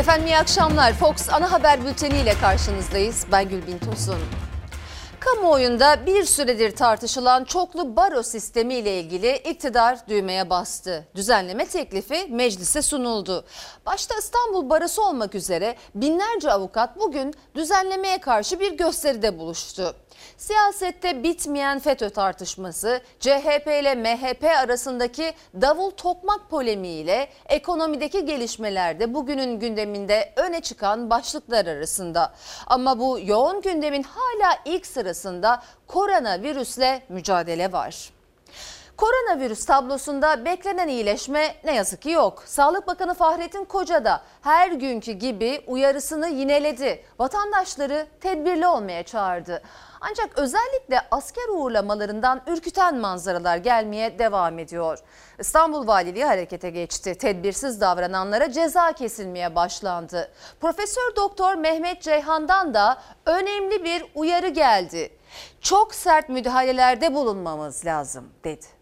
Efendim iyi akşamlar. Fox ana haber bülteni ile karşınızdayız. Ben Gülbin Tosun. Kamuoyunda bir süredir tartışılan çoklu baro sistemi ile ilgili iktidar düğmeye bastı. Düzenleme teklifi meclise sunuldu. Başta İstanbul Barosu olmak üzere binlerce avukat bugün düzenlemeye karşı bir gösteride buluştu. Siyasette bitmeyen FETÖ tartışması, CHP ile MHP arasındaki davul tokmak polemiğiyle ekonomideki gelişmelerde bugünün gündeminde öne çıkan başlıklar arasında. Ama bu yoğun gündemin hala ilk sırasında koronavirüsle mücadele var. Koronavirüs tablosunda beklenen iyileşme ne yazık ki yok. Sağlık Bakanı Fahrettin Koca da her günkü gibi uyarısını yineledi. Vatandaşları tedbirli olmaya çağırdı. Ancak özellikle asker uğurlamalarından ürküten manzaralar gelmeye devam ediyor. İstanbul Valiliği harekete geçti. Tedbirsiz davrananlara ceza kesilmeye başlandı. Profesör Doktor Mehmet Ceyhan'dan da önemli bir uyarı geldi. Çok sert müdahalelerde bulunmamız lazım dedi.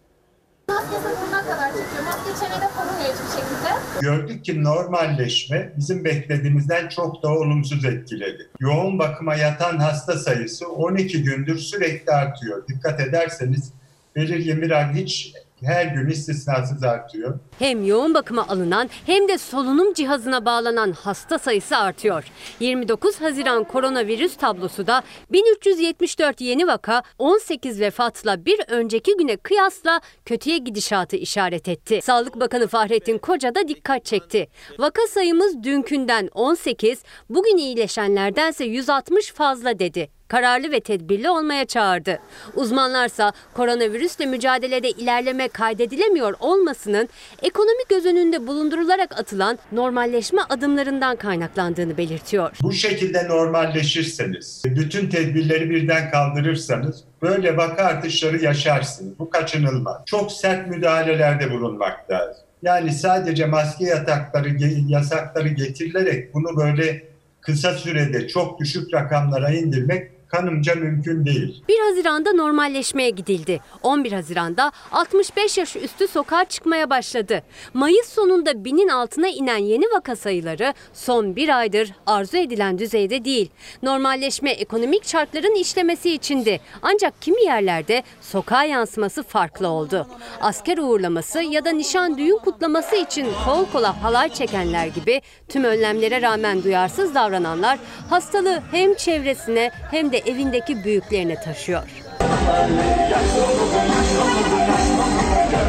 Maske sınırına kadar çekiyor. Maske çenede korumuyor hiçbir şekilde. Gördük ki normalleşme bizim beklediğimizden çok daha olumsuz etkiledi. Yoğun bakıma yatan hasta sayısı 12 gündür sürekli artıyor. Dikkat ederseniz belirgin bir hiç her gün istisnasız artıyor. Hem yoğun bakıma alınan hem de solunum cihazına bağlanan hasta sayısı artıyor. 29 Haziran koronavirüs tablosu da 1374 yeni vaka 18 vefatla bir önceki güne kıyasla kötüye gidişatı işaret etti. Sağlık Bakanı Fahrettin Koca da dikkat çekti. Vaka sayımız dünkünden 18, bugün iyileşenlerdense 160 fazla dedi kararlı ve tedbirli olmaya çağırdı. Uzmanlarsa koronavirüsle mücadelede ilerleme kaydedilemiyor olmasının ekonomi göz önünde bulundurularak atılan normalleşme adımlarından kaynaklandığını belirtiyor. Bu şekilde normalleşirseniz, bütün tedbirleri birden kaldırırsanız böyle vaka artışları yaşarsınız. Bu kaçınılmaz. Çok sert müdahalelerde bulunmak lazım. Yani sadece maske yatakları, yasakları getirilerek bunu böyle kısa sürede çok düşük rakamlara indirmek kanımca mümkün değil. 1 Haziran'da normalleşmeye gidildi. 11 Haziran'da 65 yaş üstü sokağa çıkmaya başladı. Mayıs sonunda binin altına inen yeni vaka sayıları son bir aydır arzu edilen düzeyde değil. Normalleşme ekonomik şartların işlemesi içindi. Ancak kimi yerlerde sokağa yansıması farklı oldu. Asker uğurlaması ya da nişan düğün kutlaması için kol kola halay çekenler gibi tüm önlemlere rağmen duyarsız davrananlar hastalığı hem çevresine hem de de evindeki büyüklerine taşıyor.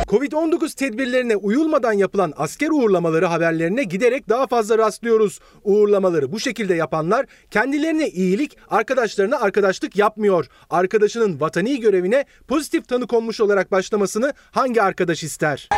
Covid-19 tedbirlerine uyulmadan yapılan asker uğurlamaları haberlerine giderek daha fazla rastlıyoruz. Uğurlamaları bu şekilde yapanlar kendilerine iyilik, arkadaşlarına arkadaşlık yapmıyor. Arkadaşının vatani görevine pozitif tanı konmuş olarak başlamasını hangi arkadaş ister?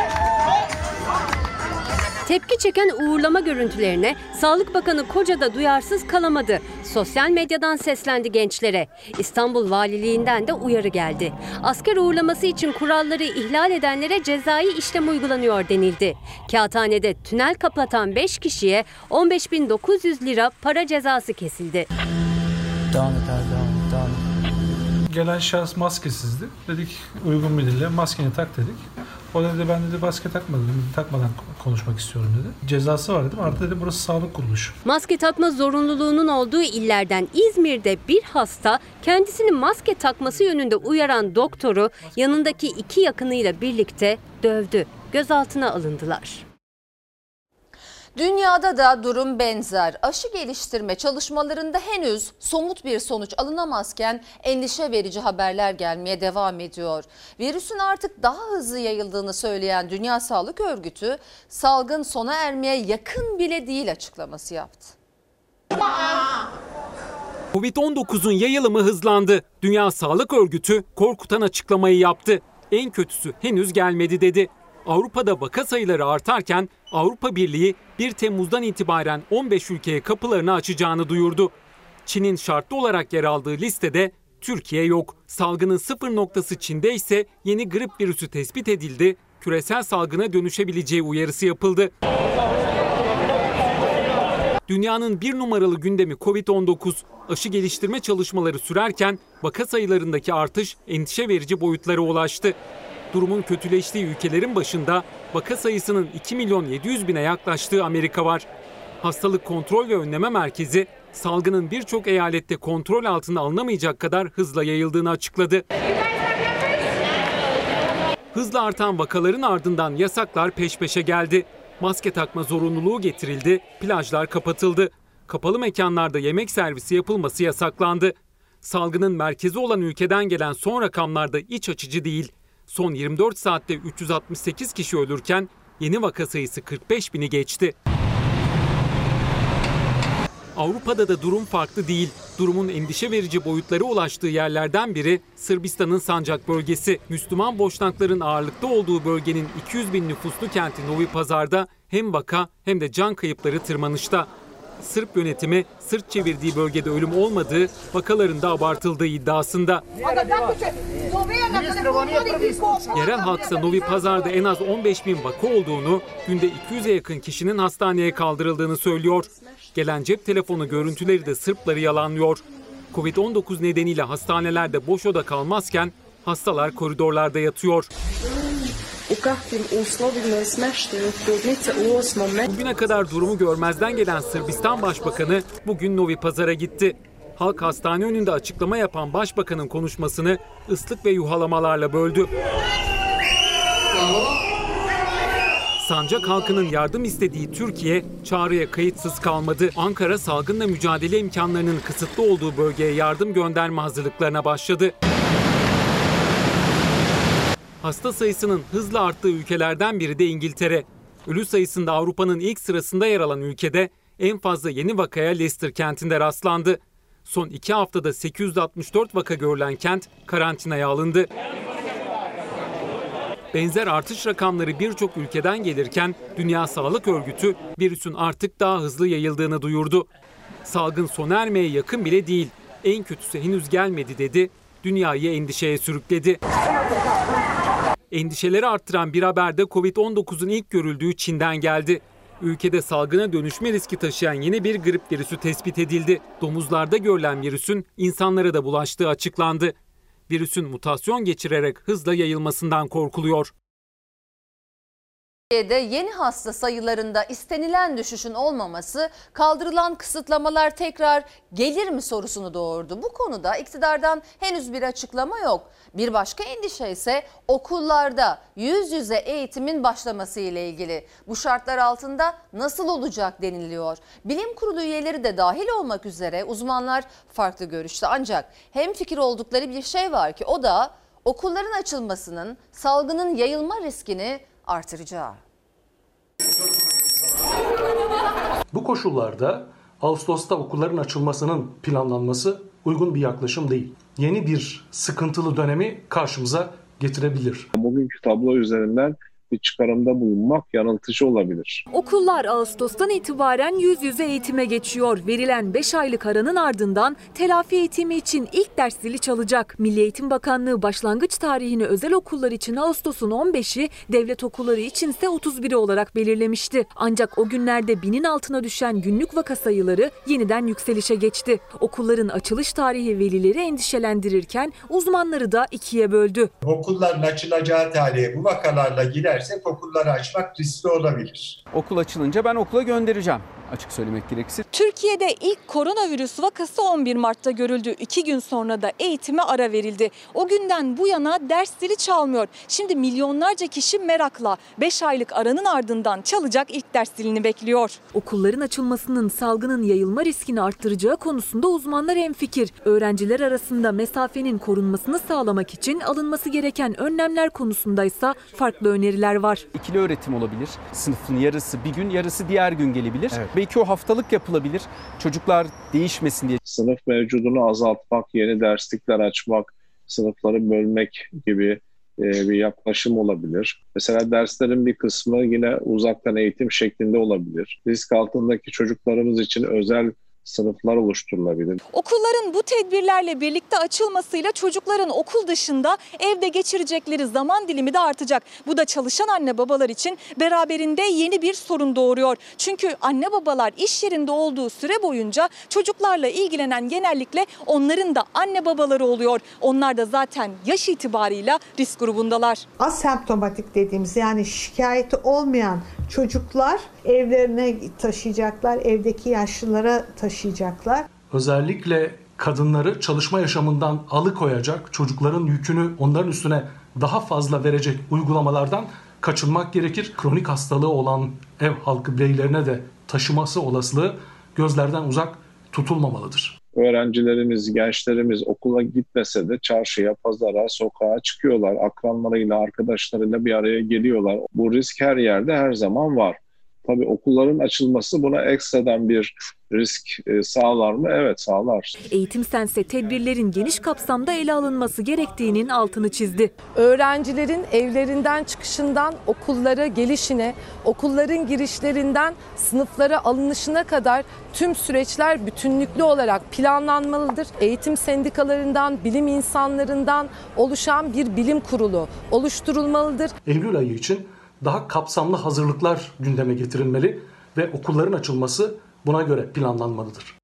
Tepki çeken uğurlama görüntülerine Sağlık Bakanı Koca da duyarsız kalamadı. Sosyal medyadan seslendi gençlere. İstanbul Valiliğinden de uyarı geldi. Asker uğurlaması için kuralları ihlal edenlere cezai işlem uygulanıyor denildi. Kağıthanede tünel kapatan 5 kişiye 15.900 lira para cezası kesildi. Devam et abi, devam et, devam et. Gelen şahıs maskesizdi. Dedik uygun bir dille maskeni tak dedik. O dedi ben dedi maske takmadım, takmadan konuşmak istiyorum dedi. Cezası var dedim. Artı dedi burası sağlık kuruluşu. Maske takma zorunluluğunun olduğu illerden İzmir'de bir hasta kendisini maske takması yönünde uyaran doktoru yanındaki iki yakınıyla birlikte dövdü. Gözaltına alındılar. Dünyada da durum benzer. Aşı geliştirme çalışmalarında henüz somut bir sonuç alınamazken endişe verici haberler gelmeye devam ediyor. Virüsün artık daha hızlı yayıldığını söyleyen Dünya Sağlık Örgütü salgın sona ermeye yakın bile değil açıklaması yaptı. Covid-19'un yayılımı hızlandı. Dünya Sağlık Örgütü korkutan açıklamayı yaptı. En kötüsü henüz gelmedi dedi. Avrupa'da vaka sayıları artarken Avrupa Birliği 1 Temmuz'dan itibaren 15 ülkeye kapılarını açacağını duyurdu. Çin'in şartlı olarak yer aldığı listede Türkiye yok. Salgının sıfır noktası Çin'de ise yeni grip virüsü tespit edildi. Küresel salgına dönüşebileceği uyarısı yapıldı. Dünyanın bir numaralı gündemi Covid-19. Aşı geliştirme çalışmaları sürerken vaka sayılarındaki artış endişe verici boyutlara ulaştı durumun kötüleştiği ülkelerin başında vaka sayısının 2 milyon 700 bine yaklaştığı Amerika var. Hastalık Kontrol ve Önleme Merkezi salgının birçok eyalette kontrol altına alınamayacak kadar hızla yayıldığını açıkladı. Hızla artan vakaların ardından yasaklar peş peşe geldi. Maske takma zorunluluğu getirildi, plajlar kapatıldı. Kapalı mekanlarda yemek servisi yapılması yasaklandı. Salgının merkezi olan ülkeden gelen son rakamlarda iç açıcı değil. Son 24 saatte 368 kişi ölürken yeni vaka sayısı 45 bini geçti. Avrupa'da da durum farklı değil. Durumun endişe verici boyutlara ulaştığı yerlerden biri Sırbistan'ın Sancak bölgesi. Müslüman boşnakların ağırlıkta olduğu bölgenin 200 bin nüfuslu kenti Novi Pazar'da hem vaka hem de can kayıpları tırmanışta. Sırp yönetimi sırt çevirdiği bölgede ölüm olmadığı, vakaların da abartıldığı iddiasında. Yerel halksa Novi Pazar'da en az 15 bin vaka olduğunu, günde 200'e yakın kişinin hastaneye kaldırıldığını söylüyor. Gelen cep telefonu görüntüleri de Sırpları yalanlıyor. Covid-19 nedeniyle hastanelerde boş oda kalmazken hastalar koridorlarda yatıyor. Bugüne kadar durumu görmezden gelen Sırbistan Başbakanı bugün Novi Pazar'a gitti. Halk hastane önünde açıklama yapan başbakanın konuşmasını ıslık ve yuhalamalarla böldü. Sancak halkının yardım istediği Türkiye çağrıya kayıtsız kalmadı. Ankara salgınla mücadele imkanlarının kısıtlı olduğu bölgeye yardım gönderme hazırlıklarına başladı. Hasta sayısının hızla arttığı ülkelerden biri de İngiltere. Ölü sayısında Avrupa'nın ilk sırasında yer alan ülkede en fazla yeni vakaya Leicester kentinde rastlandı. Son iki haftada 864 vaka görülen kent karantinaya alındı. Benzer artış rakamları birçok ülkeden gelirken Dünya Sağlık Örgütü virüsün artık daha hızlı yayıldığını duyurdu. Salgın sona ermeye yakın bile değil. En kötüsü henüz gelmedi dedi. Dünyayı endişeye sürükledi. Endişeleri arttıran bir haber de Covid-19'un ilk görüldüğü Çin'den geldi. Ülkede salgına dönüşme riski taşıyan yeni bir grip virüsü tespit edildi. Domuzlarda görülen virüsün insanlara da bulaştığı açıklandı. Virüsün mutasyon geçirerek hızla yayılmasından korkuluyor. Türkiye'de yeni hasta sayılarında istenilen düşüşün olmaması kaldırılan kısıtlamalar tekrar gelir mi sorusunu doğurdu. Bu konuda iktidardan henüz bir açıklama yok. Bir başka endişe ise okullarda yüz yüze eğitimin başlaması ile ilgili. Bu şartlar altında nasıl olacak deniliyor. Bilim kurulu üyeleri de dahil olmak üzere uzmanlar farklı görüşte. Ancak hem fikir oldukları bir şey var ki o da okulların açılmasının salgının yayılma riskini artıracağı. Bu koşullarda Ağustos'ta okulların açılmasının planlanması uygun bir yaklaşım değil. Yeni bir sıkıntılı dönemi karşımıza getirebilir. Bugünkü tablo üzerinden bir çıkarımda bulunmak yanıltıcı olabilir. Okullar Ağustos'tan itibaren yüz yüze eğitime geçiyor. Verilen 5 aylık aranın ardından telafi eğitimi için ilk ders zili çalacak. Milli Eğitim Bakanlığı başlangıç tarihini özel okullar için Ağustos'un 15'i, devlet okulları içinse 31'i olarak belirlemişti. Ancak o günlerde binin altına düşen günlük vaka sayıları yeniden yükselişe geçti. Okulların açılış tarihi velileri endişelendirirken uzmanları da ikiye böldü. Okulların açılacağı tarihe bu vakalarla gider gidersek okulları açmak riskli olabilir. Okul açılınca ben okula göndereceğim açık söylemek gerekirse. Türkiye'de ilk koronavirüs vakası 11 Mart'ta görüldü. İki gün sonra da eğitime ara verildi. O günden bu yana dersleri çalmıyor. Şimdi milyonlarca kişi merakla 5 aylık aranın ardından çalacak ilk ders dilini bekliyor. Okulların açılmasının salgının yayılma riskini arttıracağı konusunda uzmanlar hemfikir. Öğrenciler arasında mesafenin korunmasını sağlamak için alınması gereken önlemler konusundaysa farklı öneriler var. İkili öğretim olabilir. Sınıfın yarısı bir gün, yarısı diğer gün gelebilir. Evet. Belki o haftalık yapılabilir. Çocuklar değişmesin diye. Sınıf mevcudunu azaltmak, yeni derslikler açmak, sınıfları bölmek gibi e, bir yaklaşım olabilir. Mesela derslerin bir kısmı yine uzaktan eğitim şeklinde olabilir. Risk altındaki çocuklarımız için özel sınıflar oluşturulabilir. Okulların bu tedbirlerle birlikte açılmasıyla çocukların okul dışında evde geçirecekleri zaman dilimi de artacak. Bu da çalışan anne babalar için beraberinde yeni bir sorun doğuruyor. Çünkü anne babalar iş yerinde olduğu süre boyunca çocuklarla ilgilenen genellikle onların da anne babaları oluyor. Onlar da zaten yaş itibarıyla risk grubundalar. Asemptomatik dediğimiz yani şikayeti olmayan çocuklar evlerine taşıyacaklar, evdeki yaşlılara taşıyacaklar. Özellikle kadınları çalışma yaşamından alıkoyacak, çocukların yükünü onların üstüne daha fazla verecek uygulamalardan kaçınmak gerekir. Kronik hastalığı olan ev halkı bireylerine de taşıması olasılığı gözlerden uzak tutulmamalıdır. Öğrencilerimiz, gençlerimiz okula gitmese de çarşıya, pazara, sokağa çıkıyorlar. Akranlarıyla, arkadaşlarıyla bir araya geliyorlar. Bu risk her yerde her zaman var. Tabii okulların açılması buna ekstradan bir risk e, sağlar mı? Evet sağlar. Eğitim Sense tedbirlerin geniş kapsamda ele alınması gerektiğinin altını çizdi. Öğrencilerin evlerinden çıkışından okullara gelişine, okulların girişlerinden sınıflara alınışına kadar tüm süreçler bütünlüklü olarak planlanmalıdır. Eğitim sendikalarından, bilim insanlarından oluşan bir bilim kurulu oluşturulmalıdır. Eylül ayı için daha kapsamlı hazırlıklar gündeme getirilmeli ve okulların açılması buna göre planlanmalıdır.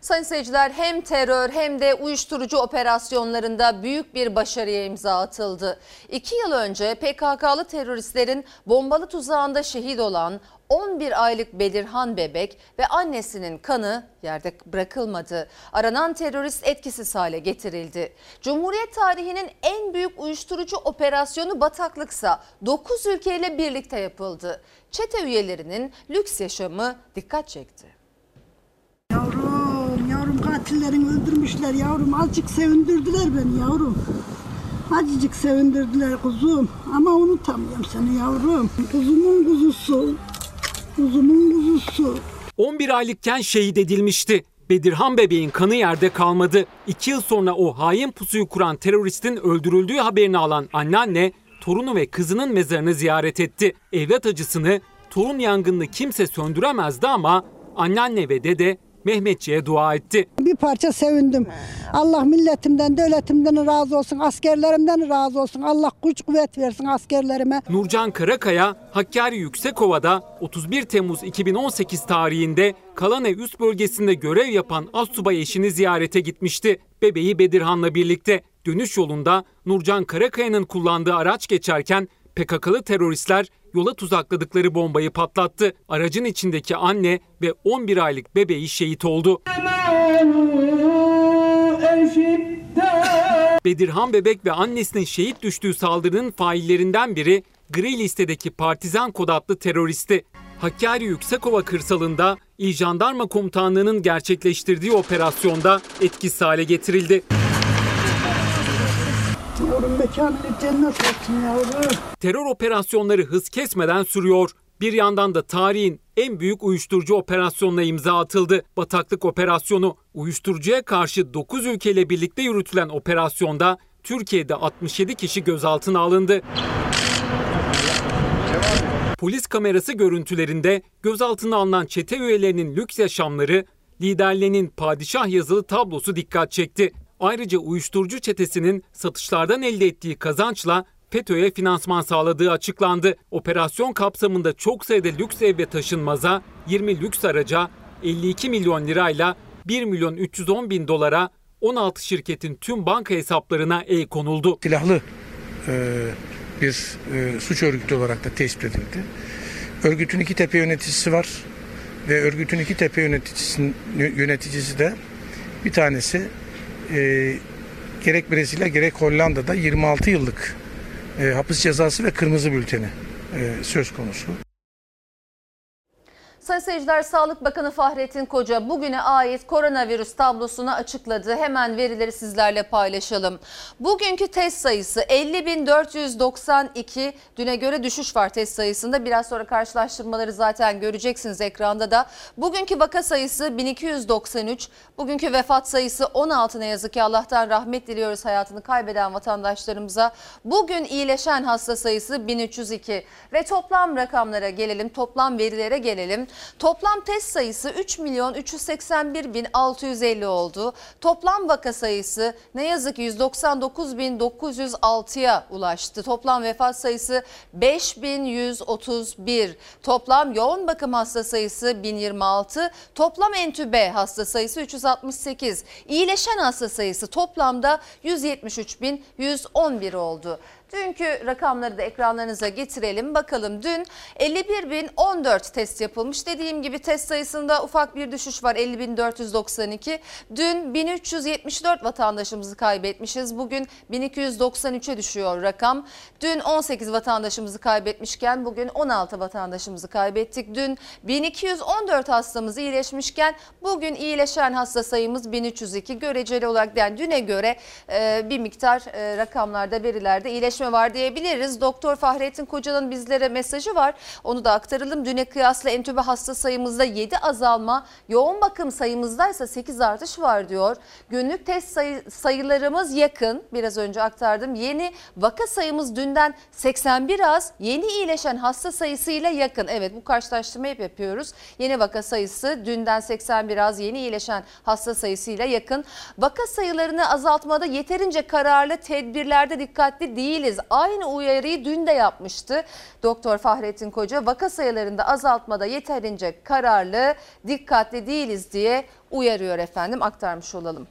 Sayın seyirciler hem terör hem de uyuşturucu operasyonlarında büyük bir başarıya imza atıldı. İki yıl önce PKK'lı teröristlerin bombalı tuzağında şehit olan 11 aylık Belirhan bebek ve annesinin kanı yerde bırakılmadı. Aranan terörist etkisiz hale getirildi. Cumhuriyet tarihinin en büyük uyuşturucu operasyonu bataklıksa 9 ülkeyle birlikte yapıldı. Çete üyelerinin lüks yaşamı dikkat çekti. Yavrum, yavrum katillerini öldürmüşler yavrum. Azıcık sevindirdiler beni yavrum. Azıcık sevindirdiler kuzum. Ama unutamıyorum seni yavrum. Kuzumun kuzusu. Kuzumun kuzusu. 11 aylıkken şehit edilmişti. Bedirhan bebeğin kanı yerde kalmadı. İki yıl sonra o hain pusuyu kuran teröristin öldürüldüğü haberini alan anneanne torunu ve kızının mezarını ziyaret etti. Evlat acısını, torun yangınını kimse söndüremezdi ama anneanne ve dede Mehmetçiğe dua etti. Bir parça sevindim. Allah milletimden, devletimden razı olsun, askerlerimden razı olsun. Allah güç kuvvet versin askerlerime. Nurcan Karakaya, Hakkari Yüksekova'da 31 Temmuz 2018 tarihinde Kalanev üst bölgesinde görev yapan astsubay eşini ziyarete gitmişti. Bebeği Bedirhan'la birlikte dönüş yolunda Nurcan Karakaya'nın kullandığı araç geçerken PKK'lı teröristler yola tuzakladıkları bombayı patlattı. Aracın içindeki anne ve 11 aylık bebeği şehit oldu. Bedirhan Bebek ve annesinin şehit düştüğü saldırının faillerinden biri gri listedeki Partizan kod adlı teröristi. Hakkari Yüksekova kırsalında İl Jandarma Komutanlığı'nın gerçekleştirdiği operasyonda etkisiz hale getirildi. Yavrum mekanını cennet olsun yavrum. Terör operasyonları hız kesmeden sürüyor. Bir yandan da tarihin en büyük uyuşturucu operasyonuna imza atıldı. Bataklık operasyonu uyuşturucuya karşı 9 ülkeyle birlikte yürütülen operasyonda Türkiye'de 67 kişi gözaltına alındı. Polis kamerası görüntülerinde gözaltına alınan çete üyelerinin lüks yaşamları, liderlerinin padişah yazılı tablosu dikkat çekti. Ayrıca uyuşturucu çetesinin satışlardan elde ettiği kazançla FETÖ'ye finansman sağladığı açıklandı. Operasyon kapsamında çok sayıda lüks ev ve taşınmaza, 20 lüks araca, 52 milyon lirayla 1 milyon 310 bin dolara 16 şirketin tüm banka hesaplarına el konuldu. Silahlı e, bir e, suç örgütü olarak da tespit edildi. Örgütün iki tepe yöneticisi var ve örgütün iki tepe yöneticisinin yöneticisi de bir tanesi e, gerek Brezilya gerek Hollanda'da 26 yıllık e, hapis cezası ve kırmızı bülteni e, söz konusu. Sayın seyirciler Sağlık Bakanı Fahrettin Koca bugüne ait koronavirüs tablosunu açıkladı. Hemen verileri sizlerle paylaşalım. Bugünkü test sayısı 50.492. Düne göre düşüş var test sayısında. Biraz sonra karşılaştırmaları zaten göreceksiniz ekranda da. Bugünkü vaka sayısı 1293. Bugünkü vefat sayısı 16 ne yazık ki Allah'tan rahmet diliyoruz hayatını kaybeden vatandaşlarımıza. Bugün iyileşen hasta sayısı 1302 ve toplam rakamlara gelelim, toplam verilere gelelim. Toplam test sayısı 3 milyon 381 bin 650 oldu. Toplam vaka sayısı ne yazık ki 199 bin 906'ya ulaştı. Toplam vefat sayısı 5131. Toplam yoğun bakım hasta sayısı 1026. Toplam entübe hasta sayısı 368. İyileşen hasta sayısı toplamda 173 bin 111 oldu. Dünkü rakamları da ekranlarınıza getirelim. Bakalım dün 51.014 test yapılmış. Dediğim gibi test sayısında ufak bir düşüş var 50.492. Dün 1374 vatandaşımızı kaybetmişiz. Bugün 1293'e düşüyor rakam. Dün 18 vatandaşımızı kaybetmişken bugün 16 vatandaşımızı kaybettik. Dün 1214 hastamız iyileşmişken bugün iyileşen hasta sayımız 1302. Göreceli olarak yani düne göre e, bir miktar e, rakamlarda verilerde iyileşme var diyebiliriz. Doktor Fahrettin Koca'nın bizlere mesajı var. Onu da aktaralım. Düne kıyasla entübe hasta sayımızda 7 azalma, yoğun bakım sayımızda ise 8 artış var diyor. Günlük test sayı, sayılarımız yakın. Biraz önce aktardım. Yeni vaka sayımız dünden 81 az. Yeni iyileşen hasta sayısıyla yakın. Evet bu karşılaştırma hep yapıyoruz. Yeni vaka sayısı dünden 81 az. Yeni iyileşen hasta sayısıyla yakın. Vaka sayılarını azaltmada yeterince kararlı tedbirlerde dikkatli değiliz. Aynı uyarıyı dün de yapmıştı. Doktor Fahrettin Koca vaka sayılarında azaltmada yeterince kararlı, dikkatli değiliz diye uyarıyor efendim aktarmış olalım.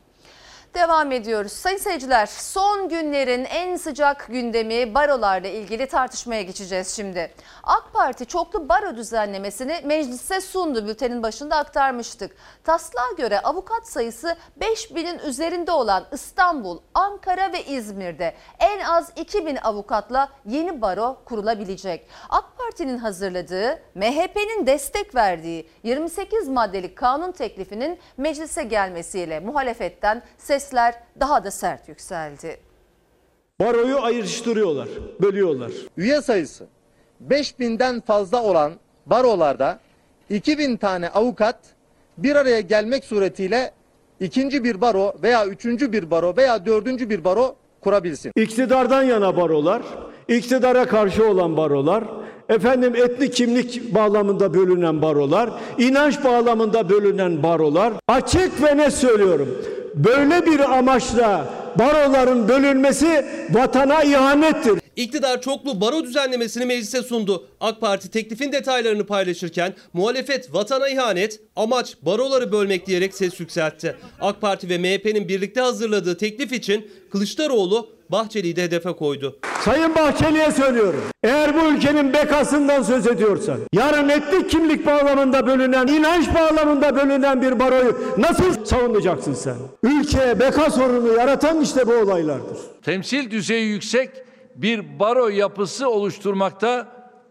Devam ediyoruz. Sayın seyirciler son günlerin en sıcak gündemi barolarla ilgili tartışmaya geçeceğiz şimdi. AK Parti çoklu baro düzenlemesini meclise sundu. Bültenin başında aktarmıştık. Taslağa göre avukat sayısı 5000'in üzerinde olan İstanbul, Ankara ve İzmir'de en az 2000 avukatla yeni baro kurulabilecek. AK Parti'nin hazırladığı, MHP'nin destek verdiği 28 maddelik kanun teklifinin meclise gelmesiyle muhalefetten sesler daha da sert yükseldi. Baroyu ayrıştırıyorlar, bölüyorlar. Üye sayısı 5000'den fazla olan barolarda 2000 tane avukat bir araya gelmek suretiyle ikinci bir baro veya üçüncü bir baro veya dördüncü bir baro kurabilsin. İktidardan yana barolar, iktidara karşı olan barolar, efendim etnik kimlik bağlamında bölünen barolar, inanç bağlamında bölünen barolar. Açık ve net söylüyorum. Böyle bir amaçla baroların bölünmesi vatana ihanettir. İktidar çoklu baro düzenlemesini meclise sundu. AK Parti teklifin detaylarını paylaşırken muhalefet vatana ihanet, amaç baroları bölmek diyerek ses yükseltti. AK Parti ve MHP'nin birlikte hazırladığı teklif için Kılıçdaroğlu Bahçeli'yi de hedefe koydu. Sayın Bahçeli'ye söylüyorum. Eğer bu ülkenin bekasından söz ediyorsan, yarın etnik kimlik bağlamında bölünen, inanç bağlamında bölünen bir baroyu nasıl savunacaksın sen? Ülkeye beka sorunu yaratan işte bu olaylardır. Temsil düzeyi yüksek bir baro yapısı oluşturmakta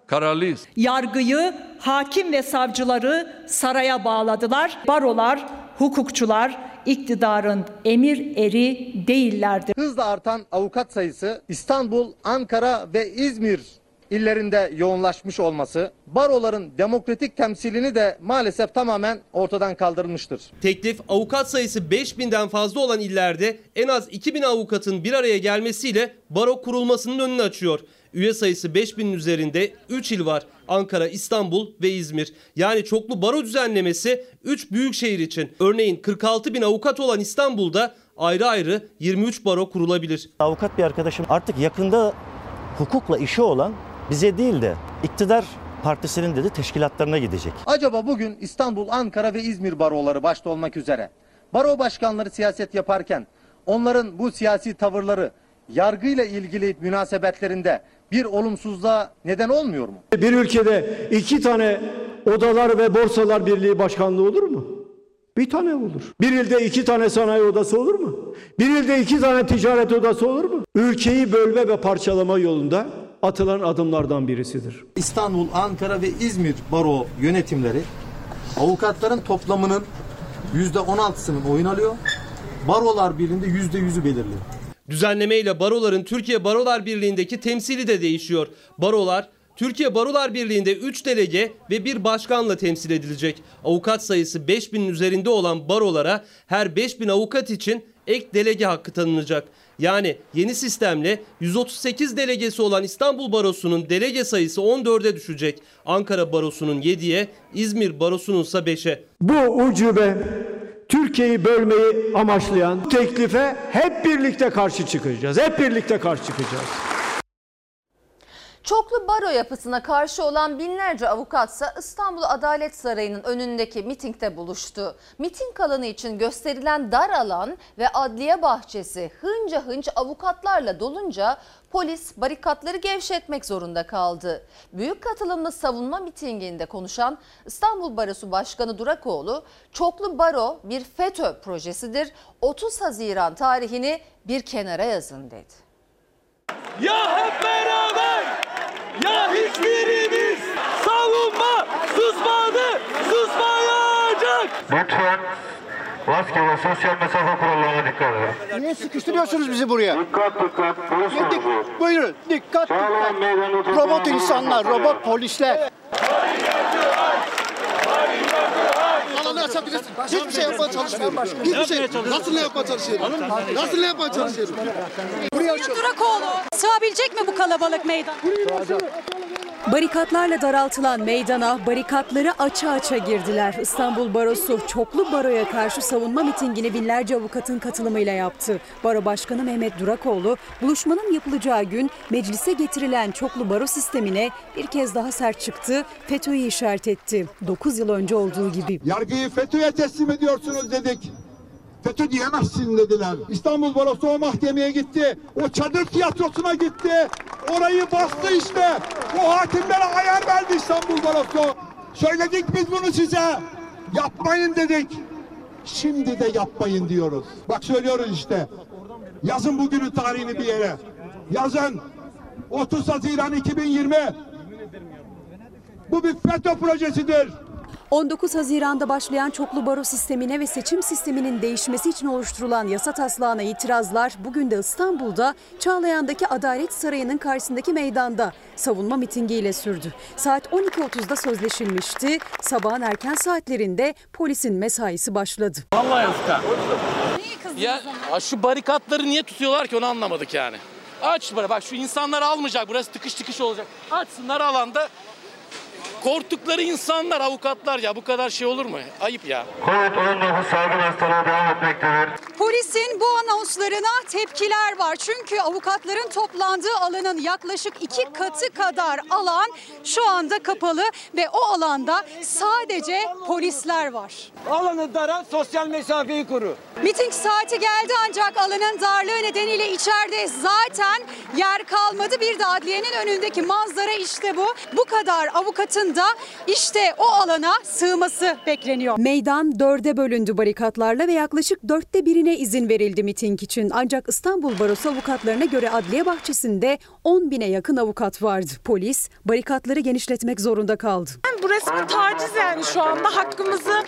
kararlıyız. Yargıyı, hakim ve savcıları saraya bağladılar. Barolar, hukukçular iktidarın emir eri değillerdir. Hızla artan avukat sayısı İstanbul, Ankara ve İzmir illerinde yoğunlaşmış olması baroların demokratik temsilini de maalesef tamamen ortadan kaldırılmıştır. Teklif avukat sayısı 5000'den fazla olan illerde en az 2000 avukatın bir araya gelmesiyle baro kurulmasının önünü açıyor. Üye sayısı 5000'in üzerinde 3 il var. Ankara, İstanbul ve İzmir. Yani çoklu baro düzenlemesi 3 büyük şehir için. Örneğin 46 bin avukat olan İstanbul'da ayrı ayrı 23 baro kurulabilir. Avukat bir arkadaşım artık yakında hukukla işi olan bize değil de iktidar partisinin dedi teşkilatlarına gidecek. Acaba bugün İstanbul, Ankara ve İzmir baroları başta olmak üzere baro başkanları siyaset yaparken onların bu siyasi tavırları yargıyla ilgili münasebetlerinde bir olumsuzluğa neden olmuyor mu? Bir ülkede iki tane odalar ve borsalar birliği başkanlığı olur mu? Bir tane olur. Bir ilde iki tane sanayi odası olur mu? Bir ilde iki tane ticaret odası olur mu? Ülkeyi bölme ve parçalama yolunda atılan adımlardan birisidir. İstanbul, Ankara ve İzmir baro yönetimleri avukatların toplamının %16'sının oyun alıyor. Barolar Birliği'nde %100'ü belirliyor. Düzenlemeyle baroların Türkiye Barolar Birliği'ndeki temsili de değişiyor. Barolar Türkiye Barolar Birliği'nde 3 delege ve bir başkanla temsil edilecek. Avukat sayısı 5000'in üzerinde olan barolara her 5000 avukat için ek delege hakkı tanınacak. Yani yeni sistemle 138 delegesi olan İstanbul Barosu'nun delege sayısı 14'e düşecek. Ankara Barosu'nun 7'ye, İzmir Barosu'nun ise 5'e. Bu ucube Türkiye'yi bölmeyi amaçlayan teklife hep birlikte karşı çıkacağız. Hep birlikte karşı çıkacağız. Çoklu baro yapısına karşı olan binlerce avukatsa İstanbul Adalet Sarayı'nın önündeki mitingde buluştu. Miting alanı için gösterilen dar alan ve adliye bahçesi hınca hınç avukatlarla dolunca polis barikatları gevşetmek zorunda kaldı. Büyük katılımlı savunma mitinginde konuşan İstanbul Barosu Başkanı Durakoğlu, çoklu baro bir FETÖ projesidir. 30 Haziran tarihini bir kenara yazın dedi. Ya hep beraber ya hiçbirimiz savunma susmadı susmayacak. Lütfen maske ve sosyal mesafe kurallarına dikkat edin. Niye sıkıştırıyorsunuz bizi buraya? Dikkat dikkat polis Dik, buyurun dikkat dikkat. Robot insanlar, robot polisler. Alanı açabilirsin. Hiçbir şey yapmaya çalışmıyorum. Hiçbir şey. Nasıl ne yapmaya çalışıyorum? Nasıl ne yapmaya çalışıyorum? Buraya. Durakoğlu sığabilecek mi bu kalabalık meydan? Barikatlarla daraltılan meydana barikatları aça aça girdiler. İstanbul Barosu çoklu baroya karşı savunma mitingini binlerce avukatın katılımıyla yaptı. Baro Başkanı Mehmet Durakoğlu buluşmanın yapılacağı gün meclise getirilen çoklu baro sistemine bir kez daha sert çıktı. FETÖ'yü işaret etti. 9 yıl önce olduğu gibi. Yargıyı FETÖ'ye teslim ediyorsunuz dedik. FETÖ diyemezsin dediler. İstanbul Barosu o mahkemeye gitti. O çadır tiyatrosuna gitti. Orayı bastı işte. O hakimlere ayar verdi İstanbul Barosu. Söyledik biz bunu size. Yapmayın dedik. Şimdi de yapmayın diyoruz. Bak söylüyoruz işte. Yazın bugünün tarihini bir yere. Yazın. 30 Haziran 2020. Bu bir FETÖ projesidir. 19 Haziran'da başlayan çoklu baro sistemine ve seçim sisteminin değişmesi için oluşturulan yasa taslağına itirazlar bugün de İstanbul'da Çağlayan'daki Adalet Sarayı'nın karşısındaki meydanda savunma mitingiyle sürdü. Saat 12.30'da sözleşilmişti. Sabahın erken saatlerinde polisin mesaisi başladı. Vallahi usta. Ya şu barikatları niye tutuyorlar ki onu anlamadık yani. Aç böyle bak şu insanlar almayacak burası tıkış tıkış olacak. Açsınlar alanda korktukları insanlar avukatlar ya bu kadar şey olur mu? Ayıp ya. Covid-19 salgın hastalığı devam etmektedir. Polisin bu anonslarına tepkiler var. Çünkü avukatların toplandığı alanın yaklaşık iki katı kadar alan şu anda kapalı ve o alanda sadece polisler var. Alanı dara, sosyal mesafeyi koru. Miting saati geldi ancak alanın darlığı nedeniyle içeride zaten yer kalmadı. Bir de adliyenin önündeki manzara işte bu. Bu kadar avukatın da işte o alana sığması bekleniyor. Meydan dörde bölündü barikatlarla ve yaklaşık dörtte birine izin verildi miting için. Ancak İstanbul Barosu avukatlarına göre adliye bahçesinde 10 bine yakın avukat vardı. Polis barikatları genişletmek zorunda kaldı. Burası bir taciz yani şu anda hakkımızı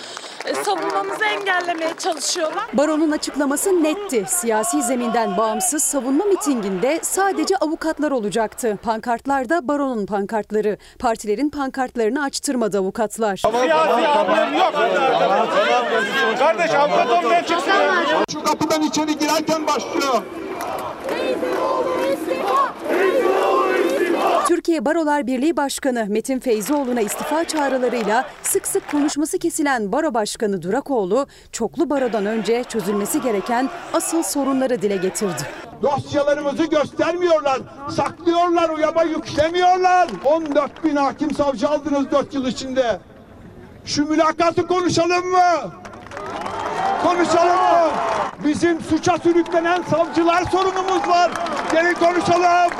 e, savunmamızı engellemeye çalışıyorlar. Baronun açıklaması netti. Siyasi zeminden bağımsız savunma mitinginde sadece avukatlar olacaktı. Pankartlarda baronun pankartları. Partilerin pankartlarını açtırmadı avukatlar. Siyasi hamlem yok. Kardeş avukat olmaya çıksın. Şu kapıdan içeri girerken başlıyor. Türkiye Barolar Birliği Başkanı Metin Feyzioğlu'na istifa çağrılarıyla sık sık konuşması kesilen Baro Başkanı Durakoğlu, çoklu barodan önce çözülmesi gereken asıl sorunları dile getirdi. Dosyalarımızı göstermiyorlar, saklıyorlar, uyama yüklemiyorlar. 14 bin hakim savcı aldınız 4 yıl içinde. Şu mülakatı konuşalım mı? Konuşalım? Bizim suça sürüklenen savcılar sorunumuz var. Gelin konuşalım.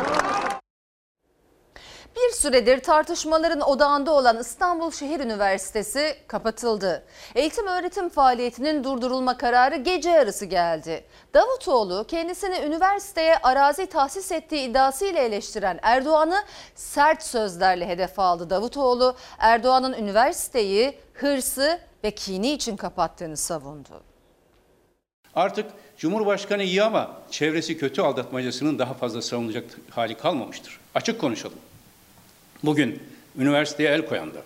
Bir süredir tartışmaların odağında olan İstanbul Şehir Üniversitesi kapatıldı. Eğitim öğretim faaliyetinin durdurulma kararı gece yarısı geldi. Davutoğlu kendisini üniversiteye arazi tahsis ettiği iddiasıyla eleştiren Erdoğan'ı sert sözlerle hedef aldı. Davutoğlu Erdoğan'ın üniversiteyi hırsı ve kini için kapattığını savundu. Artık Cumhurbaşkanı iyi ama çevresi kötü aldatmacasının daha fazla savunulacak hali kalmamıştır. Açık konuşalım. Bugün üniversiteye el koyan da,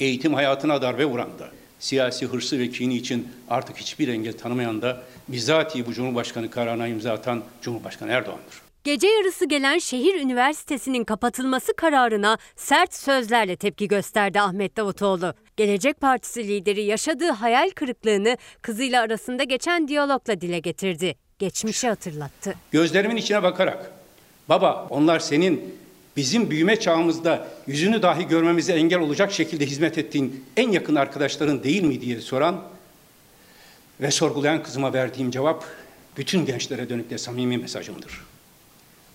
eğitim hayatına darbe vuran da, siyasi hırsı ve kini için artık hiçbir engel tanımayan da bizatihi bu Cumhurbaşkanı kararına imza atan Cumhurbaşkanı Erdoğan'dır. Gece yarısı gelen şehir üniversitesinin kapatılması kararına sert sözlerle tepki gösterdi Ahmet Davutoğlu. Gelecek Partisi lideri yaşadığı hayal kırıklığını kızıyla arasında geçen diyalogla dile getirdi. Geçmişi hatırlattı. Gözlerimin içine bakarak, baba onlar senin bizim büyüme çağımızda yüzünü dahi görmemize engel olacak şekilde hizmet ettiğin en yakın arkadaşların değil mi diye soran ve sorgulayan kızıma verdiğim cevap bütün gençlere dönük de samimi mesajımdır.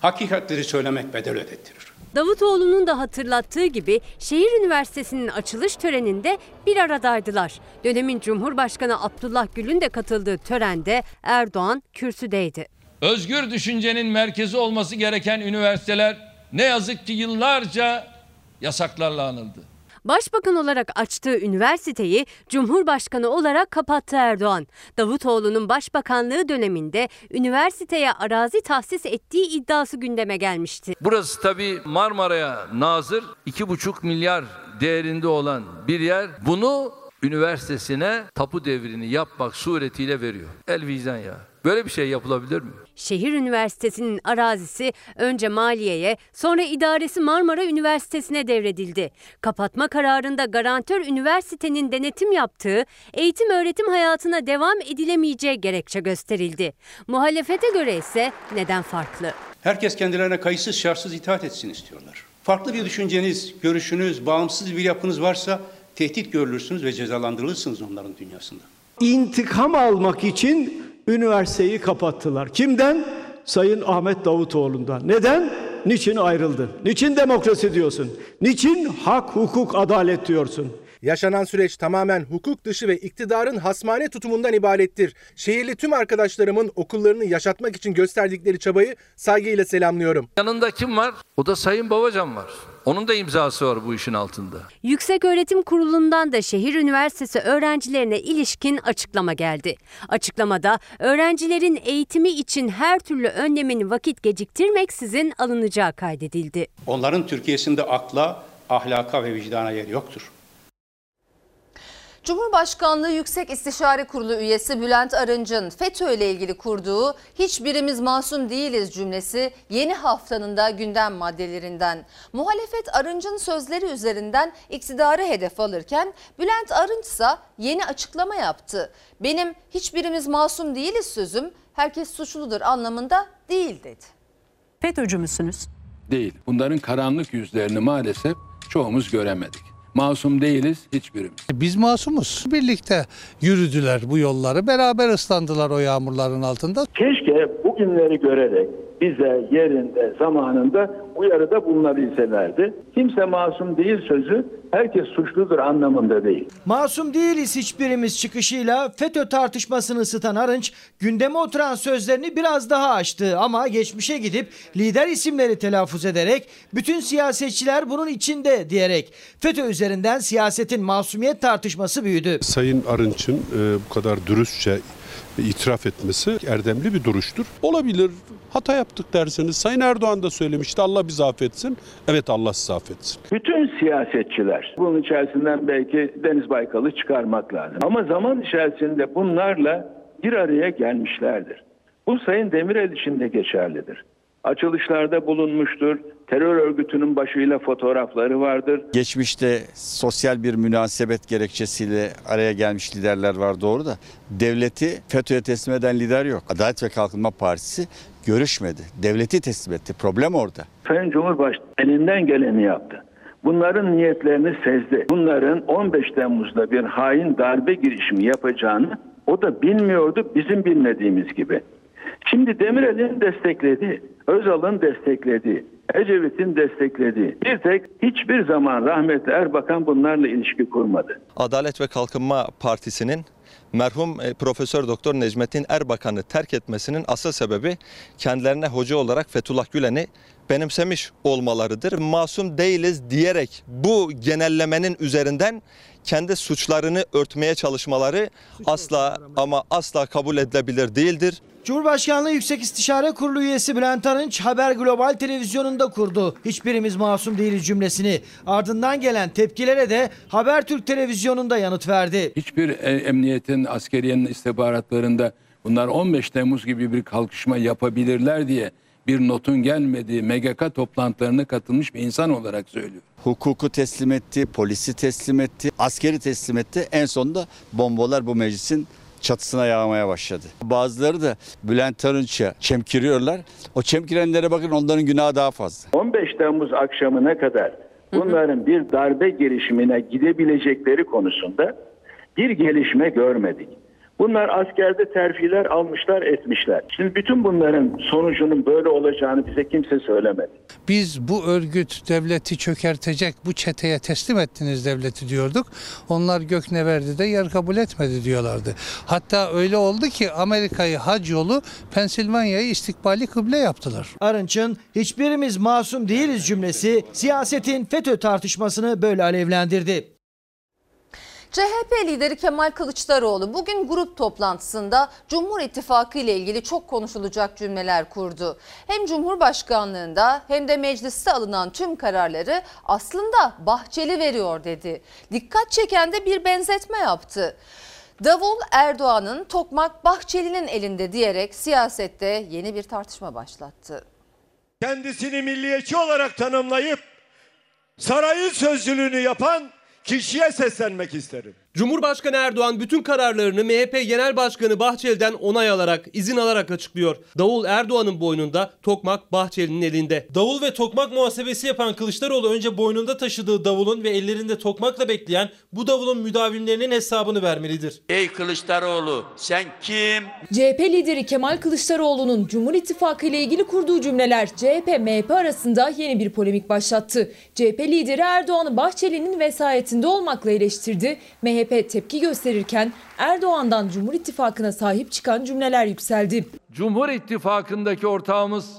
Hakikatleri söylemek bedel ödettirir. Davutoğlu'nun da hatırlattığı gibi şehir üniversitesinin açılış töreninde bir aradaydılar. Dönemin Cumhurbaşkanı Abdullah Gül'ün de katıldığı törende Erdoğan kürsüdeydi. Özgür düşüncenin merkezi olması gereken üniversiteler ne yazık ki yıllarca yasaklarla anıldı. Başbakan olarak açtığı üniversiteyi Cumhurbaşkanı olarak kapattı Erdoğan. Davutoğlu'nun başbakanlığı döneminde üniversiteye arazi tahsis ettiği iddiası gündeme gelmişti. Burası tabii Marmara'ya nazır 2,5 milyar değerinde olan bir yer. Bunu üniversitesine tapu devrini yapmak suretiyle veriyor. El vicdan ya. Böyle bir şey yapılabilir mi? Şehir Üniversitesi'nin arazisi önce Maliye'ye sonra idaresi Marmara Üniversitesi'ne devredildi. Kapatma kararında garantör üniversitenin denetim yaptığı eğitim öğretim hayatına devam edilemeyeceği gerekçe gösterildi. Muhalefete göre ise neden farklı? Herkes kendilerine kayıtsız şartsız itaat etsin istiyorlar. Farklı bir düşünceniz, görüşünüz, bağımsız bir yapınız varsa tehdit görülürsünüz ve cezalandırılırsınız onların dünyasında. İntikam almak için üniversiteyi kapattılar. Kimden? Sayın Ahmet Davutoğlu'ndan. Neden? Niçin ayrıldın? Niçin demokrasi diyorsun? Niçin hak, hukuk, adalet diyorsun? Yaşanan süreç tamamen hukuk dışı ve iktidarın hasmane tutumundan ibarettir. Şehirli tüm arkadaşlarımın okullarını yaşatmak için gösterdikleri çabayı saygıyla selamlıyorum. Yanında kim var? O da Sayın Babacan var. Onun da imzası var bu işin altında. Yüksek Öğretim Kurulu'ndan da şehir üniversitesi öğrencilerine ilişkin açıklama geldi. Açıklamada öğrencilerin eğitimi için her türlü önlemin vakit geciktirmeksizin alınacağı kaydedildi. Onların Türkiye'sinde akla, ahlaka ve vicdana yer yoktur. Cumhurbaşkanlığı Yüksek İstişare Kurulu üyesi Bülent Arınç'ın FETÖ ile ilgili kurduğu hiçbirimiz masum değiliz cümlesi yeni haftanın da gündem maddelerinden. Muhalefet Arınç'ın sözleri üzerinden iktidarı hedef alırken Bülent Arınç ise yeni açıklama yaptı. Benim hiçbirimiz masum değiliz sözüm herkes suçludur anlamında değil dedi. FETÖ'cü müsünüz? Değil. Bunların karanlık yüzlerini maalesef çoğumuz göremedik. Masum değiliz hiçbirimiz. Biz masumuz. Birlikte yürüdüler bu yolları. Beraber ıslandılar o yağmurların altında. Keşke bugünleri görerek bize yerinde, zamanında uyarıda bulunabilselerdi. Kimse masum değil sözü herkes suçludur anlamında değil. Masum değiliz hiçbirimiz çıkışıyla FETÖ tartışmasını ısıtan Arınç gündeme oturan sözlerini biraz daha açtı ama geçmişe gidip lider isimleri telaffuz ederek bütün siyasetçiler bunun içinde diyerek FETÖ üzerinden siyasetin masumiyet tartışması büyüdü. Sayın Arınç'ın e, bu kadar dürüstçe itiraf etmesi erdemli bir duruştur. Olabilir hata yaptık derseniz Sayın Erdoğan da söylemişti Allah bizi affetsin. Evet Allah sizi affetsin. Bütün siyasetçiler bunun içerisinden belki Deniz Baykal'ı çıkarmak lazım. Ama zaman içerisinde bunlarla bir araya gelmişlerdir. Bu Sayın Demirel için de geçerlidir. Açılışlarda bulunmuştur. Terör örgütünün başıyla fotoğrafları vardır. Geçmişte sosyal bir münasebet gerekçesiyle araya gelmiş liderler var doğru da devleti FETÖ'ye teslim eden lider yok. Adalet ve Kalkınma Partisi görüşmedi. Devleti teslim etti. Problem orada. Sayın Cumhurbaşkanı elinden geleni yaptı. Bunların niyetlerini sezdi. Bunların 15 Temmuz'da bir hain darbe girişimi yapacağını o da bilmiyordu bizim bilmediğimiz gibi. Şimdi Demirel'in desteklediği, Özal'ın desteklediği, Ecevit'in desteklediği bir tek hiçbir zaman rahmetli Erbakan bunlarla ilişki kurmadı. Adalet ve Kalkınma Partisi'nin merhum e, Profesör Doktor Necmettin Erbakan'ı terk etmesinin asıl sebebi kendilerine hoca olarak Fethullah Gülen'i benimsemiş olmalarıdır. Masum değiliz diyerek bu genellemenin üzerinden kendi suçlarını örtmeye çalışmaları asla ama asla kabul edilebilir değildir. Cumhurbaşkanlığı Yüksek İstişare Kurulu üyesi Bülent Arınç Haber Global televizyonunda kurdu. Hiçbirimiz masum değiliz cümlesini. Ardından gelen tepkilere de Habertürk televizyonunda yanıt verdi. Hiçbir e, emniyetin, askeriyenin istihbaratlarında bunlar 15 Temmuz gibi bir kalkışma yapabilirler diye bir notun gelmediği MGK toplantılarına katılmış bir insan olarak söylüyor. Hukuku teslim etti, polisi teslim etti, askeri teslim etti. En sonunda bombalar bu meclisin çatısına yağmaya başladı. Bazıları da Bülent Arınç'a çemkiriyorlar. O çemkirenlere bakın onların günahı daha fazla. 15 Temmuz akşamına kadar bunların bir darbe girişimine gidebilecekleri konusunda bir gelişme görmedik. Bunlar askerde terfiler almışlar etmişler. Şimdi bütün bunların sonucunun böyle olacağını bize kimse söylemedi. Biz bu örgüt devleti çökertecek bu çeteye teslim ettiniz devleti diyorduk. Onlar Gökneverdi de yer kabul etmedi diyorlardı. Hatta öyle oldu ki Amerika'yı hac yolu Pensilvanya'yı istikbali kıble yaptılar. Arınç'ın hiçbirimiz masum değiliz cümlesi siyasetin FETÖ tartışmasını böyle alevlendirdi. CHP lideri Kemal Kılıçdaroğlu bugün grup toplantısında Cumhur İttifakı ile ilgili çok konuşulacak cümleler kurdu. Hem Cumhurbaşkanlığında hem de mecliste alınan tüm kararları aslında Bahçeli veriyor dedi. Dikkat çeken de bir benzetme yaptı. Davul Erdoğan'ın tokmak Bahçeli'nin elinde diyerek siyasette yeni bir tartışma başlattı. Kendisini milliyetçi olarak tanımlayıp sarayın sözcülüğünü yapan kişiye seslenmek isterim. Cumhurbaşkanı Erdoğan bütün kararlarını MHP Genel Başkanı Bahçeli'den onay alarak, izin alarak açıklıyor. Davul Erdoğan'ın boynunda, tokmak Bahçeli'nin elinde. Davul ve tokmak muhasebesi yapan Kılıçdaroğlu önce boynunda taşıdığı davulun ve ellerinde tokmakla bekleyen bu davulun müdavimlerinin hesabını vermelidir. Ey Kılıçdaroğlu sen kim? CHP lideri Kemal Kılıçdaroğlu'nun Cumhur İttifakı ile ilgili kurduğu cümleler CHP-MHP arasında yeni bir polemik başlattı. CHP lideri Erdoğan'ı Bahçeli'nin vesayetinde olmakla eleştirdi. MHP MHP tepki gösterirken Erdoğan'dan Cumhur İttifakı'na sahip çıkan cümleler yükseldi. Cumhur İttifakı'ndaki ortağımız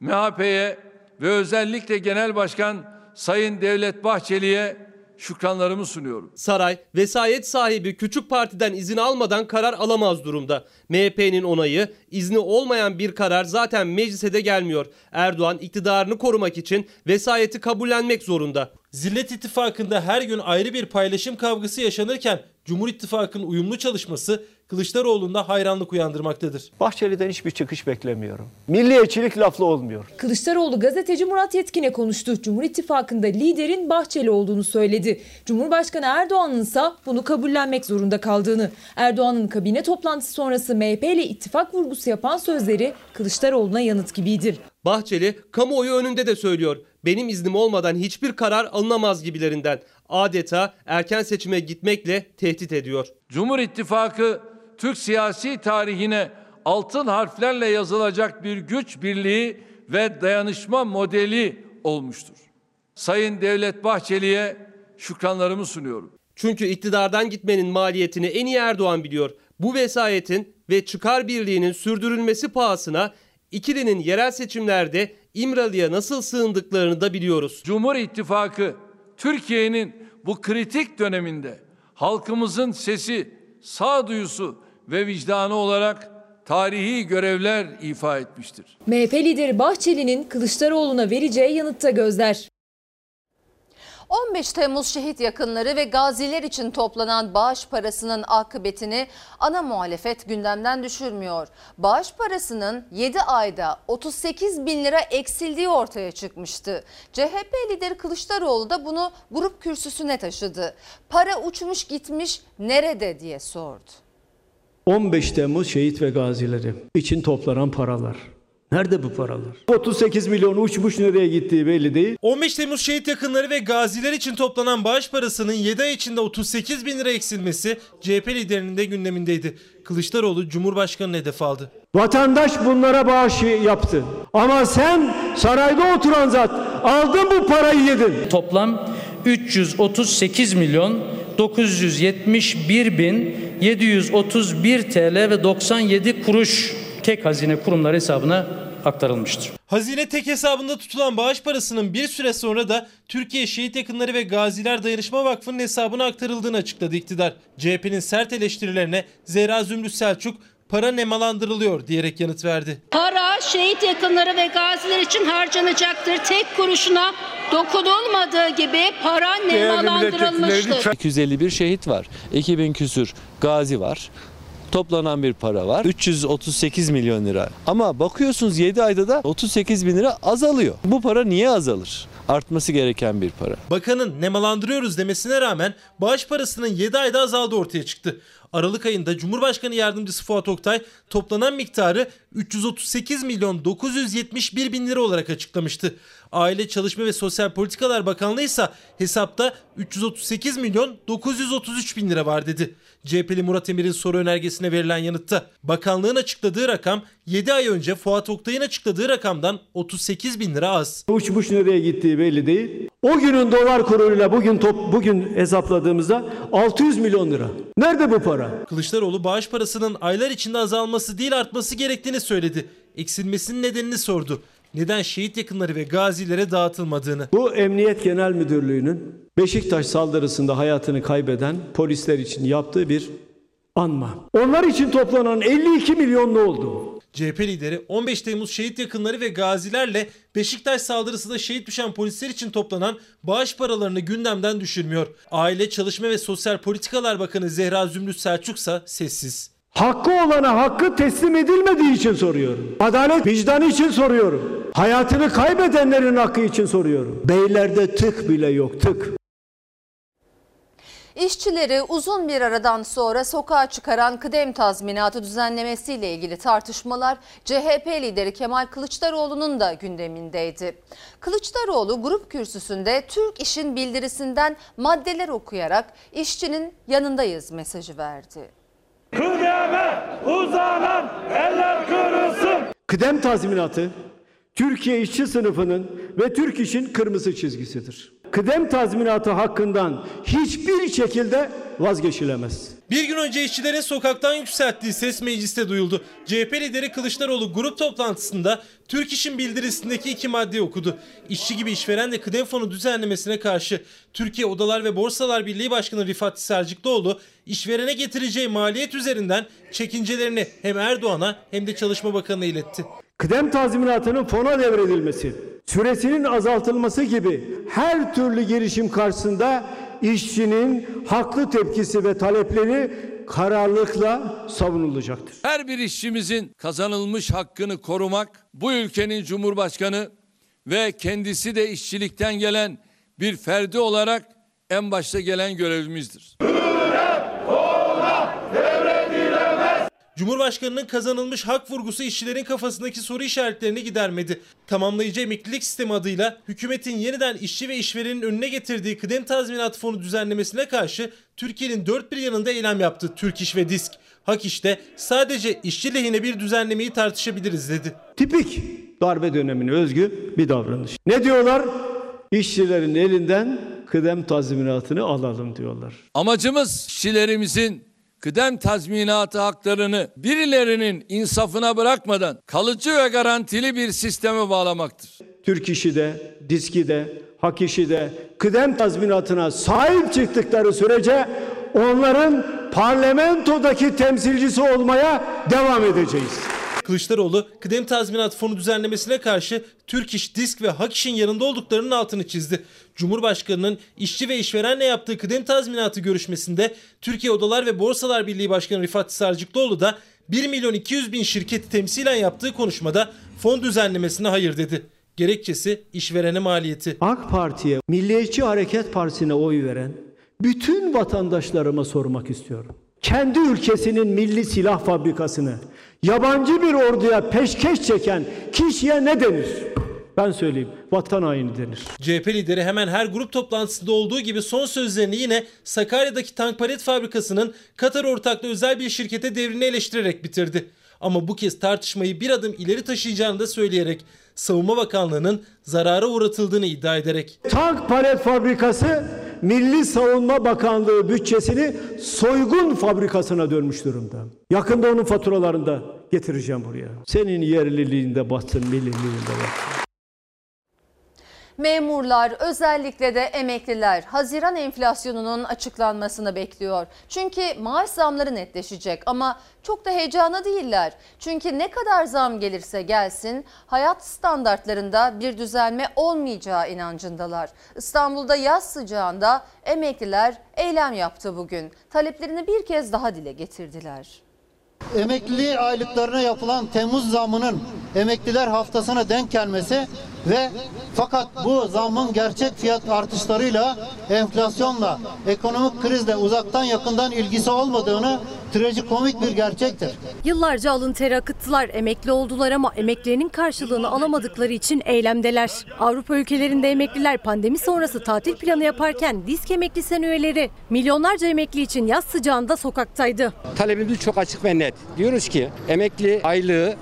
MHP'ye ve özellikle Genel Başkan Sayın Devlet Bahçeli'ye şükranlarımı sunuyorum. Saray, vesayet sahibi küçük partiden izin almadan karar alamaz durumda. MHP'nin onayı, izni olmayan bir karar zaten meclise de gelmiyor. Erdoğan iktidarını korumak için vesayeti kabullenmek zorunda. Zillet İttifakı'nda her gün ayrı bir paylaşım kavgası yaşanırken Cumhur İttifakı'nın uyumlu çalışması Kılıçdaroğlu'nda hayranlık uyandırmaktadır. Bahçeli'den hiçbir çıkış beklemiyorum. Milliyetçilik laflı olmuyor. Kılıçdaroğlu gazeteci Murat Yetkin'e konuştu. Cumhur İttifakı'nda liderin Bahçeli olduğunu söyledi. Cumhurbaşkanı Erdoğan'ın ise bunu kabullenmek zorunda kaldığını. Erdoğan'ın kabine toplantısı sonrası MHP ile ittifak vurgusu yapan sözleri Kılıçdaroğlu'na yanıt gibidir. Bahçeli kamuoyu önünde de söylüyor. Benim iznim olmadan hiçbir karar alınamaz gibilerinden. Adeta erken seçime gitmekle tehdit ediyor. Cumhur İttifakı Türk siyasi tarihine altın harflerle yazılacak bir güç birliği ve dayanışma modeli olmuştur. Sayın Devlet Bahçeli'ye şükranlarımı sunuyorum. Çünkü iktidardan gitmenin maliyetini en iyi Erdoğan biliyor. Bu vesayetin ve çıkar birliğinin sürdürülmesi pahasına ikilinin yerel seçimlerde İmralı'ya nasıl sığındıklarını da biliyoruz. Cumhur İttifakı Türkiye'nin bu kritik döneminde halkımızın sesi, sağduyusu ve vicdanı olarak tarihi görevler ifa etmiştir. MHP lideri Bahçeli'nin Kılıçdaroğlu'na vereceği yanıtta gözler. 15 Temmuz şehit yakınları ve gaziler için toplanan bağış parasının akıbetini ana muhalefet gündemden düşürmüyor. Bağış parasının 7 ayda 38 bin lira eksildiği ortaya çıkmıştı. CHP lideri Kılıçdaroğlu da bunu grup kürsüsüne taşıdı. Para uçmuş gitmiş nerede diye sordu. 15 Temmuz şehit ve gazileri için toplanan paralar. Nerede bu paralar? 38 milyon uçmuş nereye gittiği belli değil. 15 Temmuz şehit yakınları ve gaziler için toplanan bağış parasının 7 ay içinde 38 bin lira eksilmesi CHP liderinin de gündemindeydi. Kılıçdaroğlu Cumhurbaşkanı'nı hedef aldı. Vatandaş bunlara bağış yaptı. Ama sen sarayda oturan zat aldın bu parayı yedin. Toplam 338 milyon 971 bin 731 TL ve 97 kuruş tek hazine kurumları hesabına aktarılmıştır. Hazine tek hesabında tutulan bağış parasının bir süre sonra da Türkiye Şehit Yakınları ve Gaziler Dayanışma Vakfı'nın hesabına aktarıldığını açıkladı iktidar. CHP'nin sert eleştirilerine Zehra Zümrüt Selçuk para nemalandırılıyor diyerek yanıt verdi. Para şehit yakınları ve gaziler için harcanacaktır. Tek kuruşuna dokunulmadığı gibi para nemalandırılmıştır. 251 şehit var. 2000 küsür gazi var toplanan bir para var. 338 milyon lira. Ama bakıyorsunuz 7 ayda da 38 bin lira azalıyor. Bu para niye azalır? Artması gereken bir para. Bakanın nemalandırıyoruz demesine rağmen bağış parasının 7 ayda azaldığı ortaya çıktı. Aralık ayında Cumhurbaşkanı Yardımcısı Fuat Oktay toplanan miktarı 338 milyon 971 bin lira olarak açıklamıştı. Aile Çalışma ve Sosyal Politikalar Bakanlığı ise hesapta 338 milyon 933 bin lira var dedi. CHP'li Murat Emir'in soru önergesine verilen yanıtta bakanlığın açıkladığı rakam 7 ay önce Fuat Oktay'ın açıkladığı rakamdan 38 bin lira az. Uçmuş nereye gittiği belli değil. O günün dolar kuruyla bugün top, bugün hesapladığımızda 600 milyon lira. Nerede bu para? Kılıçdaroğlu bağış parasının aylar içinde azalması değil artması gerektiğini söyledi. Eksilmesinin nedenini sordu. Neden şehit yakınları ve gazilere dağıtılmadığını. Bu Emniyet Genel Müdürlüğü'nün Beşiktaş saldırısında hayatını kaybeden polisler için yaptığı bir anma. Onlar için toplanan 52 milyon ne oldu? CHP lideri 15 Temmuz şehit yakınları ve gazilerle Beşiktaş saldırısında şehit düşen polisler için toplanan bağış paralarını gündemden düşürmüyor. Aile, Çalışma ve Sosyal Politikalar Bakanı Zehra Zümrüt Selçuk ise sessiz. Hakkı olana hakkı teslim edilmediği için soruyorum. Adalet vicdanı için soruyorum. Hayatını kaybedenlerin hakkı için soruyorum. Beylerde tık bile yok tık. İşçileri uzun bir aradan sonra sokağa çıkaran kıdem tazminatı düzenlemesiyle ilgili tartışmalar CHP lideri Kemal Kılıçdaroğlu'nun da gündemindeydi. Kılıçdaroğlu grup kürsüsünde Türk İş'in bildirisinden maddeler okuyarak işçinin yanındayız mesajı verdi. Kıdeme uzanan eller kırılsın. Kıdem tazminatı Türkiye işçi sınıfının ve Türk işin kırmızı çizgisidir. Kıdem tazminatı hakkından hiçbir şekilde vazgeçilemez. Bir gün önce işçilerin sokaktan yükselttiği ses mecliste duyuldu. CHP lideri Kılıçdaroğlu grup toplantısında Türk İş'in bildirisindeki iki maddeyi okudu. İşçi gibi işveren de kıdem fonu düzenlemesine karşı Türkiye Odalar ve Borsalar Birliği Başkanı Rifat Sarcıklıoğlu işverene getireceği maliyet üzerinden çekincelerini hem Erdoğan'a hem de Çalışma Bakanı'na iletti. Kıdem tazminatının fona devredilmesi, süresinin azaltılması gibi her türlü girişim karşısında işçinin haklı tepkisi ve talepleri kararlılıkla savunulacaktır. Her bir işçimizin kazanılmış hakkını korumak bu ülkenin cumhurbaşkanı ve kendisi de işçilikten gelen bir ferdi olarak en başta gelen görevimizdir. Cumhurbaşkanının kazanılmış hak vurgusu işçilerin kafasındaki soru işaretlerini gidermedi. Tamamlayıcı emeklilik sistemi adıyla hükümetin yeniden işçi ve işverenin önüne getirdiği kıdem tazminat fonu düzenlemesine karşı Türkiye'nin dört bir yanında eylem yaptı Türk İş ve Disk. Hak işte sadece işçi lehine bir düzenlemeyi tartışabiliriz dedi. Tipik darbe dönemine özgü bir davranış. Ne diyorlar? İşçilerin elinden kıdem tazminatını alalım diyorlar. Amacımız işçilerimizin kıdem tazminatı haklarını birilerinin insafına bırakmadan kalıcı ve garantili bir sisteme bağlamaktır. Türk işi de, diski de, hak işi de kıdem tazminatına sahip çıktıkları sürece onların parlamentodaki temsilcisi olmaya devam edeceğiz. Kılıçdaroğlu kıdem tazminat fonu düzenlemesine karşı Türk İş, Disk ve Hak İş'in yanında olduklarının altını çizdi. Cumhurbaşkanının işçi ve işverenle yaptığı kıdem tazminatı görüşmesinde Türkiye Odalar ve Borsalar Birliği Başkanı Rifat Sarcıklıoğlu da 1 milyon 200 bin şirketi temsilen yaptığı konuşmada fon düzenlemesine hayır dedi. Gerekçesi işverene maliyeti. AK Parti'ye, Milliyetçi Hareket Partisi'ne oy veren bütün vatandaşlarıma sormak istiyorum. Kendi ülkesinin milli silah fabrikasını yabancı bir orduya peşkeş çeken kişiye ne denir? Ben söyleyeyim vatan haini denir. CHP lideri hemen her grup toplantısında olduğu gibi son sözlerini yine Sakarya'daki tank palet fabrikasının Katar ortaklı özel bir şirkete devrini eleştirerek bitirdi. Ama bu kez tartışmayı bir adım ileri taşıyacağını da söyleyerek Savunma Bakanlığı'nın zarara uğratıldığını iddia ederek. Tank palet fabrikası Milli Savunma Bakanlığı bütçesini soygun fabrikasına dönmüş durumda. Yakında onun faturalarını da getireceğim buraya. Senin yerliliğinde batsın, milliliğinde batsın. Memurlar özellikle de emekliler Haziran enflasyonunun açıklanmasını bekliyor. Çünkü maaş zamları netleşecek ama çok da heyecana değiller. Çünkü ne kadar zam gelirse gelsin hayat standartlarında bir düzelme olmayacağı inancındalar. İstanbul'da yaz sıcağında emekliler eylem yaptı bugün. Taleplerini bir kez daha dile getirdiler. Emekli aylıklarına yapılan Temmuz zamının emekliler haftasına denk gelmesi Ve fakat bu zammın gerçek fiyat artışlarıyla, enflasyonla, ekonomik krizle uzaktan yakından ilgisi olmadığını trajikomik bir gerçektir. Yıllarca alın teri akıttılar, emekli oldular ama emeklerinin karşılığını alamadıkları için eylemdeler. Avrupa ülkelerinde emekliler pandemi sonrası tatil planı yaparken disk emekli sen üyeleri milyonlarca emekli için yaz sıcağında sokaktaydı. Talebimiz çok açık ve net. Diyoruz ki emekli aylığı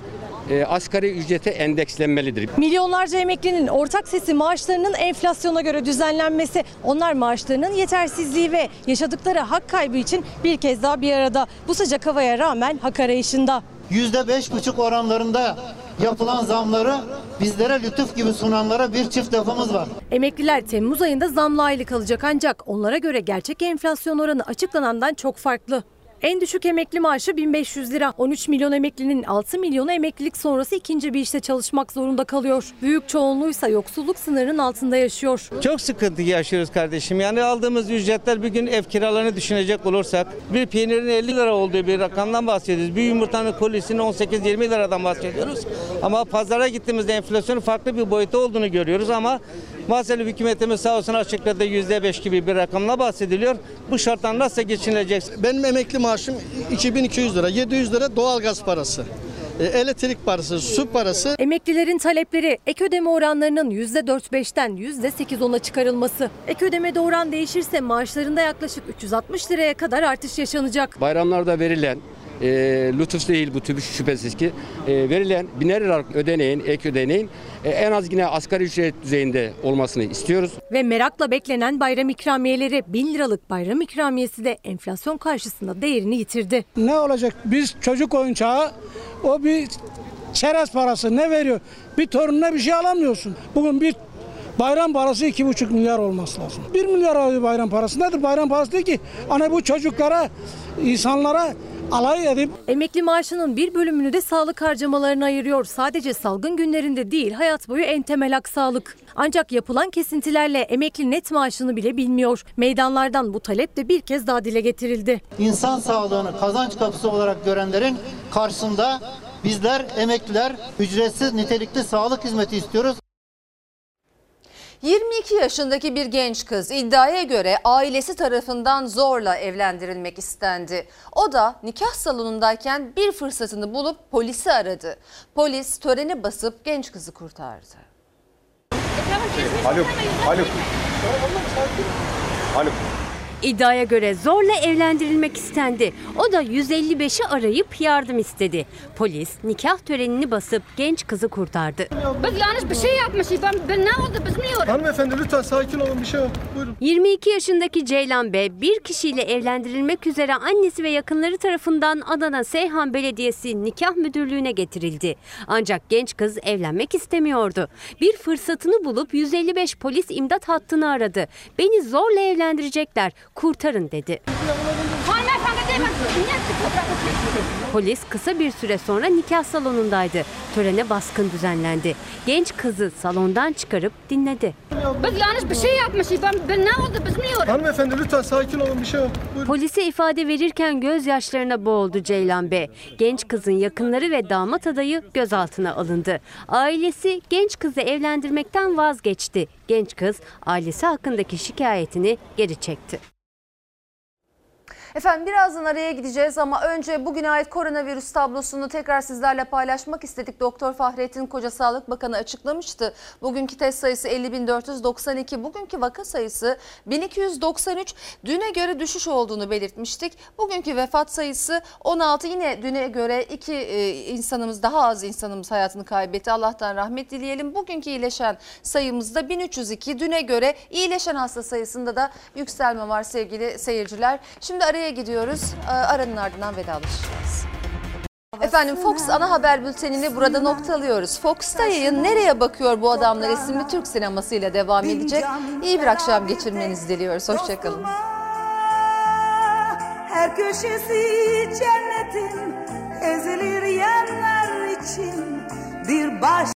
e, asgari ücrete endekslenmelidir. Milyonlarca emeklinin ortak sesi maaşlarının enflasyona göre düzenlenmesi, onlar maaşlarının yetersizliği ve yaşadıkları hak kaybı için bir kez daha bir arada. Bu sıcak havaya rağmen hak arayışında. Yüzde beş buçuk oranlarında yapılan zamları bizlere lütuf gibi sunanlara bir çift lafımız var. Emekliler Temmuz ayında zamlı aylık alacak ancak onlara göre gerçek enflasyon oranı açıklanandan çok farklı. En düşük emekli maaşı 1500 lira. 13 milyon emeklinin 6 milyonu emeklilik sonrası ikinci bir işte çalışmak zorunda kalıyor. Büyük çoğunluğuysa yoksulluk sınırının altında yaşıyor. Çok sıkıntı yaşıyoruz kardeşim. Yani aldığımız ücretler bir gün ev kiralarını düşünecek olursak bir peynirin 50 lira olduğu bir rakamdan bahsediyoruz. Bir yumurtanın kolisinin 18-20 liradan bahsediyoruz. Ama pazara gittiğimizde enflasyonun farklı bir boyutu olduğunu görüyoruz ama Maalesef hükümetimiz sağ olsun açıkladı %5 gibi bir rakamla bahsediliyor. Bu şartlar nasıl geçinecek? Benim emekli maaşım 2200 lira, 700 lira doğalgaz parası e, elektrik parası, su parası. Emeklilerin talepleri ek ödeme oranlarının %4-5'ten %8-10'a çıkarılması. Ek ödemede oran değişirse maaşlarında yaklaşık 360 liraya kadar artış yaşanacak. Bayramlarda verilen e, lütuf değil bu tübü şüphesiz ki e, verilen biner liralık ödeneğin, ek ödeneğin e, en az yine asgari ücret düzeyinde olmasını istiyoruz. Ve merakla beklenen bayram ikramiyeleri 1000 liralık bayram ikramiyesi de enflasyon karşısında değerini yitirdi. Ne olacak? Biz çocuk oyuncağı o bir çerez parası ne veriyor? Bir torununa bir şey alamıyorsun. Bugün bir bayram parası iki buçuk milyar olması lazım. Bir milyar alıyor bayram parası. Nedir bayram parası değil ki? Hani bu çocuklara, insanlara alay edip Emekli maaşının bir bölümünü de sağlık harcamalarına ayırıyor. Sadece salgın günlerinde değil hayat boyu en temel hak sağlık. Ancak yapılan kesintilerle emekli net maaşını bile bilmiyor. Meydanlardan bu talep de bir kez daha dile getirildi. İnsan sağlığını kazanç kapısı olarak görenlerin karşısında bizler emekliler ücretsiz nitelikli sağlık hizmeti istiyoruz. 22 yaşındaki bir genç kız iddiaya göre ailesi tarafından zorla evlendirilmek istendi. O da nikah salonundayken bir fırsatını bulup polisi aradı. Polis töreni basıp genç kızı kurtardı. Alo, alo. Alo. İddiaya göre zorla evlendirilmek istendi. O da 155'i arayıp yardım istedi. Polis nikah törenini basıp genç kızı kurtardı. Biz yanlış bir şey yapmışız. Ben, ben ne oldu biz biliyoruz. Hanımefendi lütfen sakin olun bir şey yok. Buyurun. 22 yaşındaki Ceylan B bir kişiyle evlendirilmek üzere annesi ve yakınları tarafından Adana Seyhan Belediyesi nikah müdürlüğüne getirildi. Ancak genç kız evlenmek istemiyordu. Bir fırsatını bulup 155 polis imdat hattını aradı. Beni zorla evlendirecekler kurtarın dedi. Polis kısa bir süre sonra nikah salonundaydı. Törene baskın düzenlendi. Genç kızı salondan çıkarıp dinledi. Biz yanlış bir şey yapmışız. Ben, ben ne oldu biz biliyoruz. Hanımefendi lütfen sakin olun bir şey yok. Buyurun. Polise ifade verirken gözyaşlarına boğuldu Ceylan B. Genç kızın yakınları ve damat adayı gözaltına alındı. Ailesi genç kızı evlendirmekten vazgeçti. Genç kız ailesi hakkındaki şikayetini geri çekti. Efendim birazdan araya gideceğiz ama önce bugüne ait koronavirüs tablosunu tekrar sizlerle paylaşmak istedik. Doktor Fahrettin Koca Sağlık Bakanı açıklamıştı. Bugünkü test sayısı 50.492, bugünkü vaka sayısı 1293. Düne göre düşüş olduğunu belirtmiştik. Bugünkü vefat sayısı 16. Yine düne göre iki e, insanımız daha az insanımız hayatını kaybetti. Allah'tan rahmet dileyelim. Bugünkü iyileşen sayımızda 1302. Düne göre iyileşen hasta sayısında da yükselme var sevgili seyirciler. Şimdi araya araya gidiyoruz. Ee, aranın ardından vedalaşacağız. Efendim Fox ana haber bültenini burada noktalıyoruz. Fox'ta yayın Nereye Bakıyor Bu Adamlar isimli Türk sinemasıyla devam edecek. İyi bir akşam geçirmenizi diliyoruz. Hoşçakalın. Her köşesi cennetin ezilir yerler için bir baş